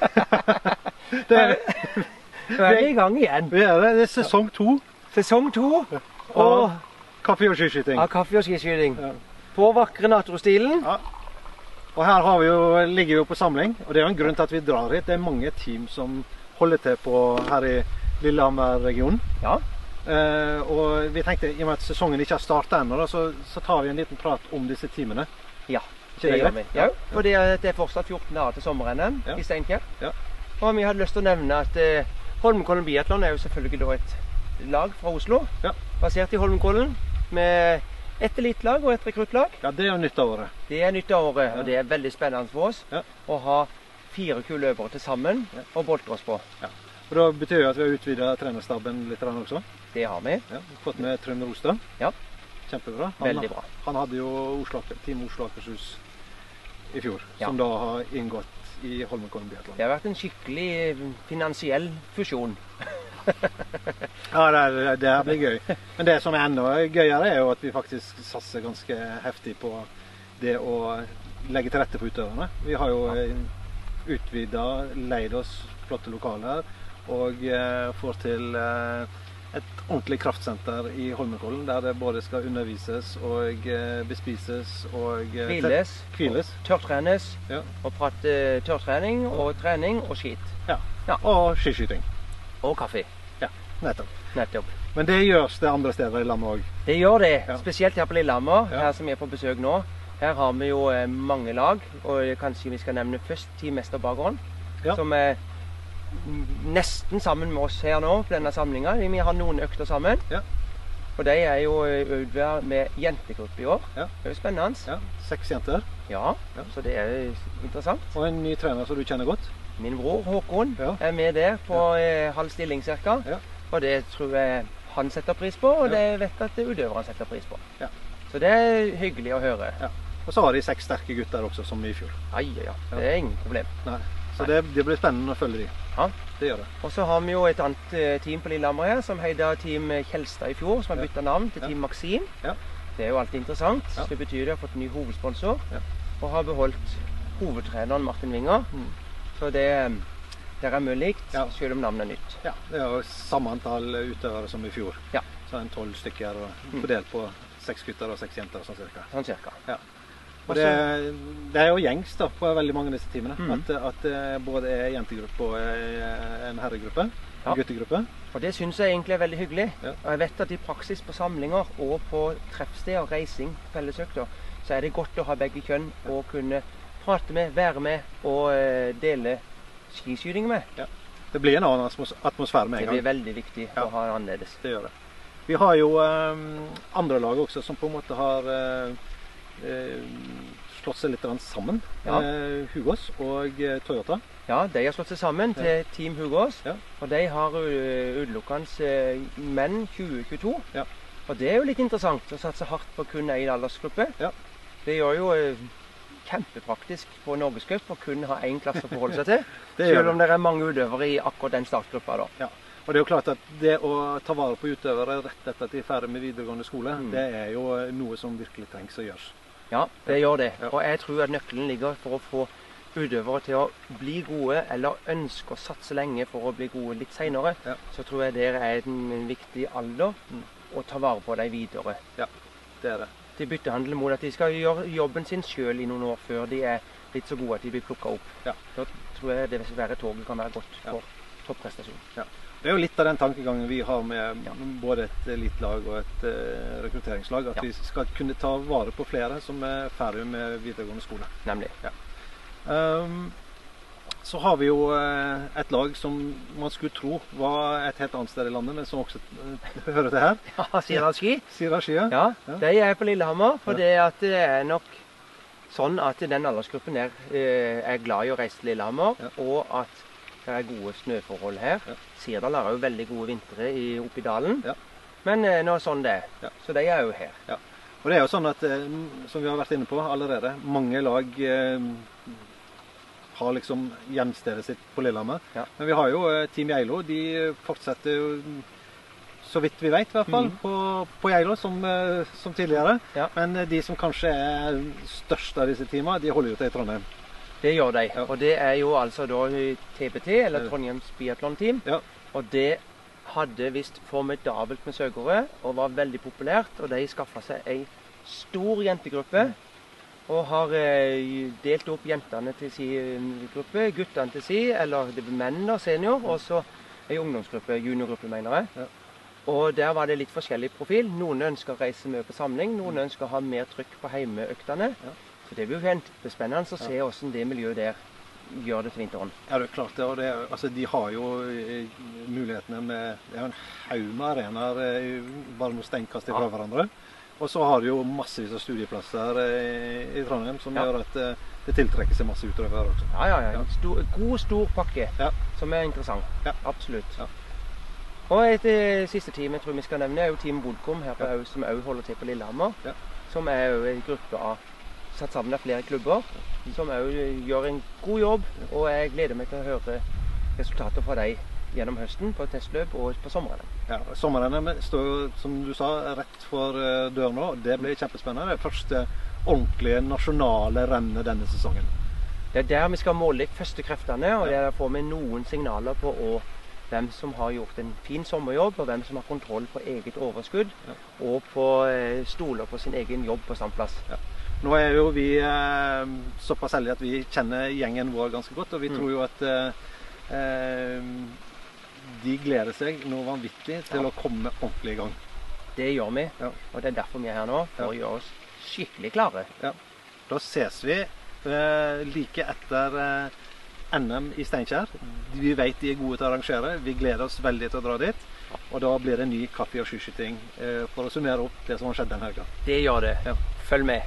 Det er, Nå er vi i gang igjen. vi er det. Det er sesong to Sesong to og kaffe og skiskyting. Ja, kaffe og skiskyting. Ja. På vakre Natro-stilen. Ja. Og her har vi jo, ligger vi jo på samling, og det er jo en grunn til at vi drar hit. Det er mange team som holder til på her i Lillehammer-regionen. Ja. Eh, og vi tenkte, i og med at sesongen ikke har starta ennå, så, så tar vi en liten prat om disse teamene. Ja, Det det greit? Ja, fordi det er fortsatt 14 dager til sommer-NM i Steinkjer. Ja. Og vi hadde lyst til å nevne at eh, Holmenkollen Biatlon er jo selvfølgelig da et lag fra Oslo. Ja. Basert i Holmenkollen. Med et elitelag og et rekruttlag. Ja, det er jo nytt av året. Det er nytt av året, og det er veldig spennende for oss Ja. å ha fire kule løpere til sammen Ja. og boltre oss på. Ja. Og Da betyr jo at vi har utvida trenerstaben litt også. Det har vi. Ja, fått med Trym Rostad. Ja. Kjempebra. Han, Veldig bra. Han hadde jo Oslo, Team Oslo Akershus i fjor, Ja. som da har inngått i Holmenkollen biatlon. Det har vært en skikkelig eh, finansiell fusjon. Ja, det, er- det her blir gøy. Men det som er enda gøyere, er jo at vi faktisk satser ganske heftig på det å legge til rette for utøverne. Vi har jo utvida, leid oss flotte lokaler og eh, får til eh, et ordentlig kraftsenter i Holmenkollen, der det både skal undervises og eh, bespises og eh, Hviles, hviles. tørrtrenes Ja. og prate tørrtrening og trening og skit. Ja, Og skiskyting. Og kaffe. Ja, Nettopp. Nettopp. Men det gjøres det andre steder i landet òg. Det gjør det, Ja. spesielt her på Lillehammer, Ja. her som vi er på besøk nå. Her har vi jo eh, mange lag, og kanskje vi skal nevne først Team Mester Bakgården. Ja. Som er nesten sammen med oss her nå på denne samlinga. Vi har noen økter sammen. Ja. Og de er jo utvidet med jentegruppe i år. Ja. Det er jo spennende. Ja, Seks jenter. Ja, Ja. så det er interessant. Og en ny trener som du kjenner godt. Min bror Håkon er med der på eh, halv stilling ca. Ja. Og det tror jeg han setter pris på, og det vet jeg at utøverne setter pris på. Ja. Så det er hyggelig å høre. Og så har de seks sterke gutter også, som i fjor. Ja, ja, ja. Det er ingen problem. Nei. Så det, det blir spennende å følge de. Ja. Det gjør det. Og så har vi jo et annet eh, team på Lillehammer her, som heter Team Kjelstad i fjor, som har Ja. bytta navn til Team Maxim. Ja. Det er jo alltid interessant. Ja. Det betyr de har fått ny hovedsponsor, Ja. og har beholdt hovedtreneren Martin Winger. Mm. Så det, der er mye likt, Ja. selv om navnet er nytt. Ja, Det er jo samme antall utøvere som i fjor. Ja. Så en tolv stykker Mm. fordelt på seks gutter og seks jenter. sånn cirka. Sånn cirka. Og det, det er jo gjengs da, på veldig mange av disse timene. Mm. At, at det både er jentegruppe og eh, en herregruppe. Ja. En guttegruppe. Og det syns jeg egentlig er veldig hyggelig. Ja. Og jeg vet at i praksis på samlinger og på treffsteder, reising, fellesøkter, så er det godt å ha begge kjønn og kunne prate med, være med og eh, dele skiskyting med. Det blir en annen atmosfære med en gang. Det blir veldig viktig Ja. å ha det annerledes. Det gjør det. Vi har jo um, andre lag også som på en måte har eh, eh, slått seg litt sammen. Ja. Eh, Hugås og eh, Toyota. Ja, de har slått seg sammen til Team Hugås. Ja. Og de har utelukkende eh, menn 2022. Ja. Og det er jo litt interessant å satse hardt på kun én aldersgruppe. Ja. Det gjør jo eh, kjempepraktisk på norgescup å kun ha én klasse å forholde seg til. Selv om det er mange utøvere i akkurat den startgruppa. da. Og det er jo klart at det å ta vare på utøvere rett etter at de er ferdig med videregående skole, Mm. det er jo eh, noe som virkelig trengs å gjøres. Ja, det gjør det. Og jeg tror at nøkkelen ligger for å få utøvere til å bli gode, eller ønske å satse lenge for å bli gode litt seinere. Ja. Så tror jeg det er en, viktig alder Mm. å ta vare på dem videre. Ja, Det er det. Til byttehandel mot at de skal gjøre jobben sin sjøl i noen år før de er litt så gode at de blir plukka opp. Ja. Da tror jeg det dessverre toget kan være godt Ja. for topprestasjon. Det er jo litt av den tankegangen vi har med Ja. både et elitelag og et uh, rekrutteringslag. At Ja. vi skal kunne ta vare på flere som er ferdig med videregående skole. Nemlig. Um, så har vi jo eh, et lag som man skulle tro var et helt annet sted i landet, men som også eh, hører til her. Ja, sier han ski? Sira Skia. Ja, Ja. de er på Lillehammer. For det at det er nok sånn at den aldersgruppen der er glad i å reise til Lillehammer, Ja. og at det er gode snøforhold her. Ja. Sirdal har jo veldig gode vintre oppi dalen. Ja. Men eh, nå er sånn det er. Ja. Så de er jo her. Og det er jo sånn at, eh, som vi har vært inne på allerede, mange lag eh, har liksom hjemstedet sitt på Lillehammer. Ja. Men vi har jo eh, Team Geilo. De fortsetter jo, så vidt vi vet i hvert fall, mm. på, på Geilo som, som tidligere. Ja. Men de som kanskje er størst av disse teamene, de holder jo til i Trondheim. Det gjør de. Ja. Og det er jo altså da TBT, eller Trondheims Biathlon Team. Ja. Og det hadde visst formidabelt med søkere og var veldig populært. Og de skaffa seg ei stor jentegruppe. Og har eh, delt opp jentene til sin gruppe, guttene til sin, eller det blir menn og senior, og så ei ungdomsgruppe, juniorgruppe, mener jeg. Ja. Og der var det litt forskjellig profil. Noen ønsker å reise mye på samling, noen ønsker å ha mer trykk på heimeøktene. Ja. Så det blir jo kjempespennende å se hvordan det miljøet der gjør det til vinteren. Ja, det er klart det. Og det, altså, de har jo eh, mulighetene med Det er jo en haug med arenaer eh, bare noen steinkast fra Ja. hverandre. Og så har de jo massevis av studieplasser eh, i Trondheim som Ja. gjør at det tiltrekker seg masse utøvere også. Ja, ja, ja. En Stor, god, stor pakke Ja. som er interessant. Ja. Absolutt. Ja. Og et siste team jeg tror vi skal nevne, er jo Team Bodkom her på. Au, som òg holder til på Lillehammer. Ja. Som er jo en gruppe av satt sammen av flere klubber. Som òg gjør en god jobb. Og jeg gleder meg til å høre resultater fra dem gjennom høsten på testløp og på sommeren. Ja, Sommerrennet står jo, som du sa, rett for døren nå. Det blir kjempespennende. Det første ordentlige nasjonale rennet denne sesongen. Det er der vi skal måle førstekreftene, første kreftene, og der får vi noen signaler på hvem som har gjort en fin sommerjobb, og hvem som har kontroll på eget overskudd, Ja. og på eh, stoler på sin egen jobb på standplass. Nå er jo vi eh, såpass heldige at vi kjenner gjengen vår ganske godt, og vi Mm. tror jo at eh, eh, de gleder seg noe vanvittig til Ja. å komme ordentlig i gang. Det gjør vi, Ja. og det er derfor vi er her nå, for Ja. å gjøre oss skikkelig klare. Da ses vi eh, like etter eh, NM i Steinkjer. Vi vet de er gode til å arrangere. Vi gleder oss veldig til å dra dit. Og da blir det ny kaffe- og skiskyting eh, for å summere opp det som har skjedd den helga. Det gjør det. Ja. Følg med.